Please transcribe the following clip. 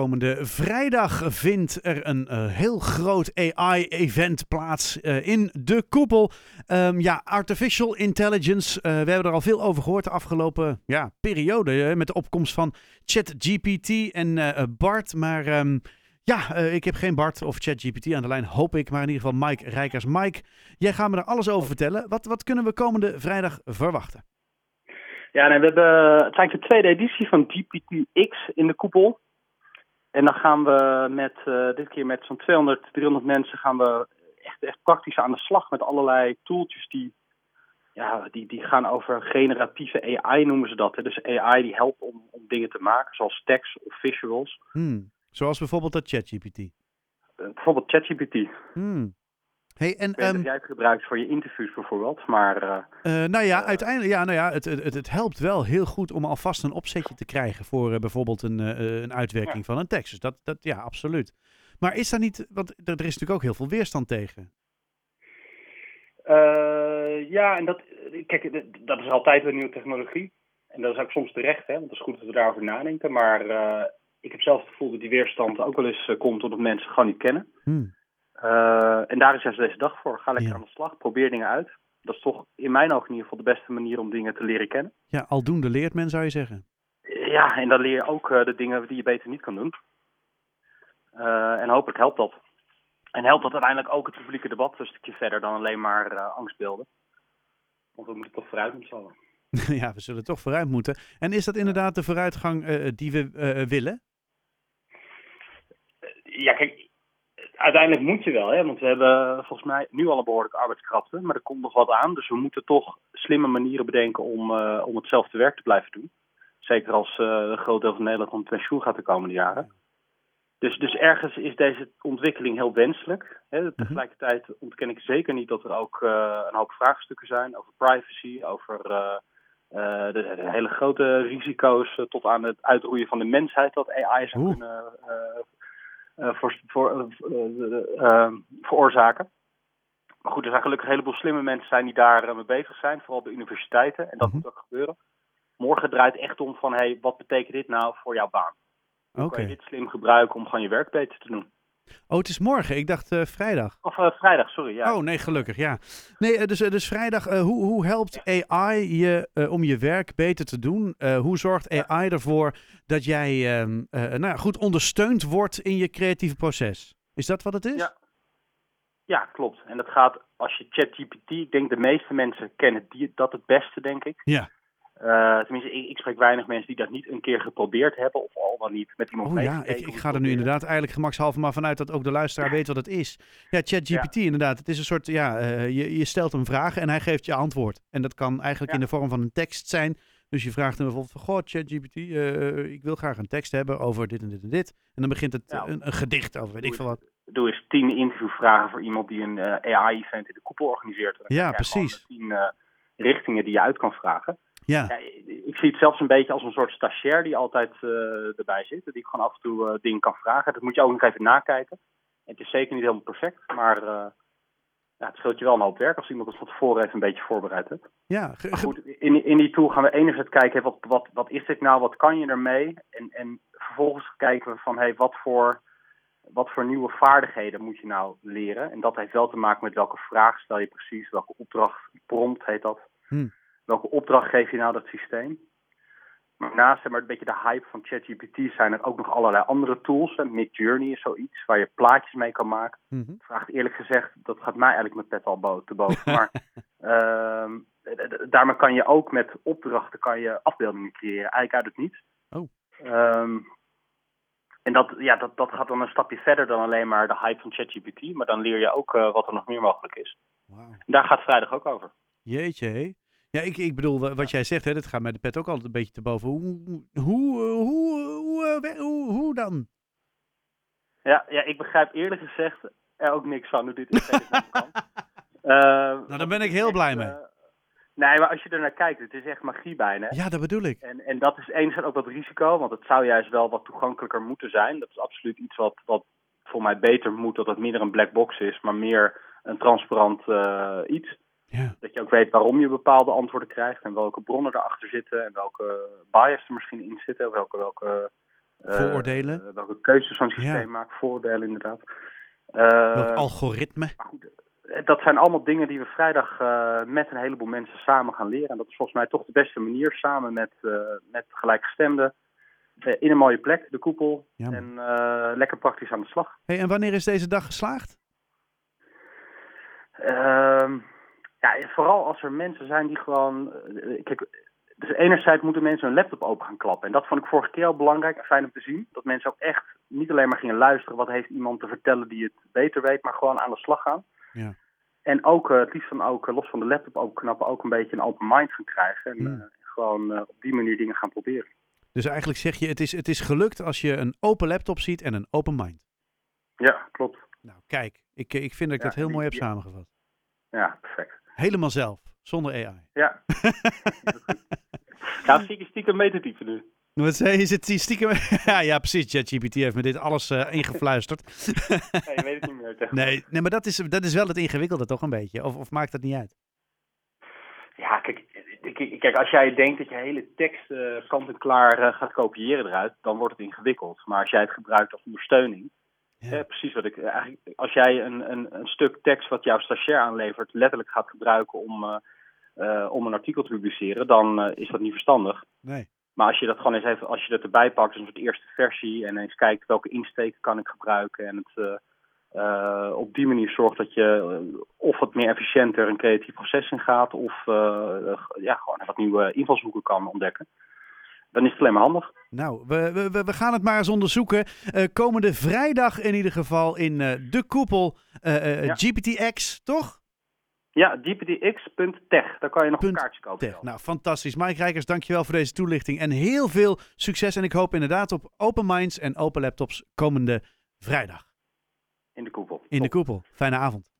Komende vrijdag vindt er een uh, heel groot AI-event plaats uh, in de koepel. Um, ja, artificial intelligence. Uh, we hebben er al veel over gehoord de afgelopen ja, periode. met de opkomst van ChatGPT en Bart. Maar um, ja, ik heb geen Bart of ChatGPT aan de lijn, hoop ik. Maar in ieder geval Mike Rijkers. Mike, jij gaat me er alles over vertellen. Wat, wat kunnen we komende vrijdag verwachten? Ja, nee, we hebben, het zijn de tweede editie van GPT-X in de koepel. En dan gaan we met, uh, dit keer met zo'n 200, 300 mensen gaan we echt, echt praktisch aan de slag met allerlei tooltjes die, ja, die, die gaan over generatieve AI noemen ze dat. Hè. Dus AI die helpt om, om dingen te maken, zoals tekst of visuals. Hmm. Zoals bijvoorbeeld dat ChatGPT. Uh, bijvoorbeeld ChatGPT. Hmm. Hey, en, um, jij het gebruikt voor je interviews bijvoorbeeld, maar... Uh, uh, nou ja, uiteindelijk, ja, nou ja, het, het, het helpt wel heel goed om alvast een opzetje te krijgen voor bijvoorbeeld een, een uitwerking ja. van een tekst. Dus dat, dat, ja, absoluut. Maar is daar niet, want er is natuurlijk ook heel veel weerstand tegen. ja, en dat, kijk, dat is altijd een nieuwe technologie. En dat is ook soms terecht, hè, want het is goed dat we daarover nadenken. Maar ik heb zelf het gevoel dat die weerstand ook wel eens komt omdat mensen gewoon niet kennen. Hmm. Uh, en daar is juist deze dag voor. Ga lekker aan de slag, probeer dingen uit. Dat is toch in mijn ogen in ieder geval de beste manier om dingen te leren kennen. Ja, aldoende leert men zou je zeggen. Ja, en dan leer je ook uh, de dingen die je beter niet kan doen. Uh, en hopelijk helpt dat. En helpt dat uiteindelijk ook het publieke debat een stukje verder dan alleen maar angstbeelden. Want we moeten toch vooruit met z'n ja, we zullen toch vooruit moeten. En is dat inderdaad de vooruitgang die we willen? Ja, kijk, uiteindelijk moet je wel, hè, want we hebben volgens mij nu al een behoorlijke arbeidskrapte, maar er komt nog wat aan. Dus we moeten toch slimme manieren bedenken om, uh, om hetzelfde werk te blijven doen. Zeker als uh, een groot deel van Nederland om pensioen gaat de komende jaren. Dus, dus ergens is deze ontwikkeling heel wenselijk. Hè. Mhm. Tegelijkertijd ontken ik zeker niet dat er ook uh, een hoop vraagstukken zijn over privacy, over de, de, hele grote risico's tot aan het uitroeien van de mensheid dat AI zou Oeh. kunnen uh, voor, voor, uh, veroorzaken. Maar goed, er zijn gelukkig een heleboel slimme mensen zijn die daar mee bezig zijn, vooral bij universiteiten. En dat mm -hmm. moet ook gebeuren. Morgen draait echt om van, hey, wat betekent dit nou voor jouw baan? Hoe okay. kan je dit slim gebruiken om gewoon je werk beter te doen? Oh, het is morgen. Ik dacht uh, vrijdag. Of uh, vrijdag, sorry. Ja. Oh, nee, gelukkig, ja. Nee, uh, dus, dus vrijdag, hoe, hoe helpt AI je om je werk beter te doen? hoe zorgt AI ervoor dat jij ehm, nou ja, goed ondersteund wordt in je creatieve proces? Is dat wat het is? Ja. ja, klopt. En dat gaat, als je ChatGPT, ik denk de meeste mensen kennen die, dat het beste, denk ik. Ja. Uh, tenminste, ik, ik, spreek weinig mensen die dat niet een keer geprobeerd hebben of al dan niet met iemand oh, ja, ik, ik ga er nu inderdaad eigenlijk gemakshalve maar vanuit dat ook de luisteraar weet wat het is. Ja, ChatGPT ja. inderdaad. Het is een soort, ja, uh, je, je stelt een vraag en hij geeft je antwoord. En dat kan eigenlijk ja. in de vorm van een tekst zijn. Dus je vraagt hem bijvoorbeeld van, goh, ChatGPT, uh, ik wil graag een tekst hebben over dit en dit en dit. En dan begint het ja. een, een, gedicht over, weet doe ik veel wat. Doe eens tien interviewvragen voor iemand die een AI-event in de koepel organiseert. Ja, precies. Tien richtingen die je uit kan vragen. Ja. ja. ik zie het zelfs een beetje als een soort stagiair die altijd uh, erbij zit. Die ik gewoon af en toe uh, dingen kan vragen. Dat moet je ook nog even nakijken. het is zeker niet helemaal perfect, maar uh, ja, het scheelt je wel een hoop werk als iemand het van tevoren even een beetje voorbereid hebt. Ja, maar goed, in, in die tool gaan we enerzijds kijken, wat, wat, wat is dit nou, wat kan je ermee? En, en vervolgens kijken we van, hey, wat voor, wat voor nieuwe vaardigheden moet je nou leren? En dat heeft wel te maken met welke vraag stel je precies, welke opdracht, prompt heet dat. Hm welke opdracht geef je nou dat systeem? Maar naast zeg maar, een beetje de hype van ChatGPT zijn er ook nog allerlei andere tools. Midjourney is zoiets waar je plaatjes mee kan maken. Mm -hmm. Vraagt eerlijk gezegd, dat gaat mij eigenlijk met pet al bo te boven. maar uh, daarmee kan je ook met opdrachten kan je afbeeldingen creëren. Eigenlijk uit het niets. Oh. Um, en dat, ja, dat, dat gaat dan een stapje verder dan alleen maar de hype van ChatGPT. Maar dan leer je ook uh, wat er nog meer mogelijk is. Wow. En daar gaat vrijdag ook over. Jeetje, hé. Ja, ik, ik bedoel, wat jij zegt, hè, dat gaat mij de pet ook altijd een beetje te boven. Hoe, hoe, hoe, hoe, hoe, hoe dan? Ja, ja, ik begrijp eerlijk gezegd er ook niks van hoe dit in kan. Uh, nou, daar ben ik heel blij mee. Uh, nee, maar als je er naar kijkt, het is echt magie bijna. Ja, dat bedoel ik. En, en dat is enerzijds ook wat risico, want het zou juist wel wat toegankelijker moeten zijn. Dat is absoluut iets wat, wat voor mij beter moet, dat het minder een black box is, maar meer een transparant uh, iets. Ja. Dat je ook weet waarom je bepaalde antwoorden krijgt en welke bronnen erachter zitten en welke bias er misschien in zitten, welke, welke Eh, Vooroordelen? eh, welke keuzes zo'n systeem Ja. maakt, vooroordelen inderdaad. Eh, Welk algoritme? maar goed, eh, dat zijn allemaal dingen die we vrijdag eh, met een heleboel mensen samen gaan leren. En dat is volgens mij toch de beste manier, samen met, eh met gelijkgestemden. eh, in een mooie plek, de koepel. Ja, en eh, lekker praktisch aan de slag. Hey, en wanneer is deze dag geslaagd? Vooral als er mensen zijn die gewoon. eh, Kijk, dus enerzijds moeten mensen hun laptop open gaan klappen. En dat vond ik vorige keer al belangrijk en fijn om te zien. Dat mensen ook echt niet alleen maar gingen luisteren wat heeft iemand te vertellen die het beter weet, maar gewoon aan de slag gaan. Ja. En ook eh, het liefst dan ook eh, los van de laptop openknappen ook een beetje een open mind gaan krijgen. En Hmm. gewoon op die manier dingen gaan proberen. Dus eigenlijk zeg je, het is, het is gelukt als je een open laptop ziet en een open mind. Ja, klopt. Nou, kijk, ik, ik vind dat ik Ja, dat heel die- mooi heb samengevat. Ja, perfect. Helemaal zelf, zonder AI. Ja. Ja, zie ik stiekem typen nu. Wat zei je? Zit die stiekem... ja, ja, precies. ChatGPT heeft me dit alles eh, ingefluisterd. Nee, je weet het niet meer. tegen. nee, nee, maar dat is, dat is wel het ingewikkelde toch een beetje? Of, of maakt dat niet uit? Ja, kijk, kijk, kijk, als jij denkt dat je hele tekst eh, kant en klaar eh, gaat kopiëren eruit, dan wordt het ingewikkeld. Maar als jij het gebruikt als ondersteuning, Ja. eh, precies wat ik eh, eigenlijk, als jij een, een, een stuk tekst wat jouw stagiair aanlevert, letterlijk gaat gebruiken om, eh, om een artikel te publiceren, dan is dat niet verstandig. Nee. Maar als je dat gewoon eens even, als je dat erbij pakt, als een soort eerste versie, en eens kijkt welke insteek kan ik gebruiken en het op die manier zorgt dat je of wat meer efficiënter een creatief proces in gaat, of ja, gewoon wat nieuwe invalshoeken kan ontdekken. Dan is het alleen maar handig. Nou, we, we- we, gaan het maar eens onderzoeken. Eh, komende vrijdag in ieder geval in eh, de koepel eh, Ja. GPTX, toch? Ja, gptx.tech, daar kan je nog Punt een kaartje kopen. Tech. Nou, fantastisch. Mike Rijkers, dankjewel voor deze toelichting. En heel veel succes. En ik hoop inderdaad op open minds en open laptops komende vrijdag In de koepel. in de koepel. Fijne avond.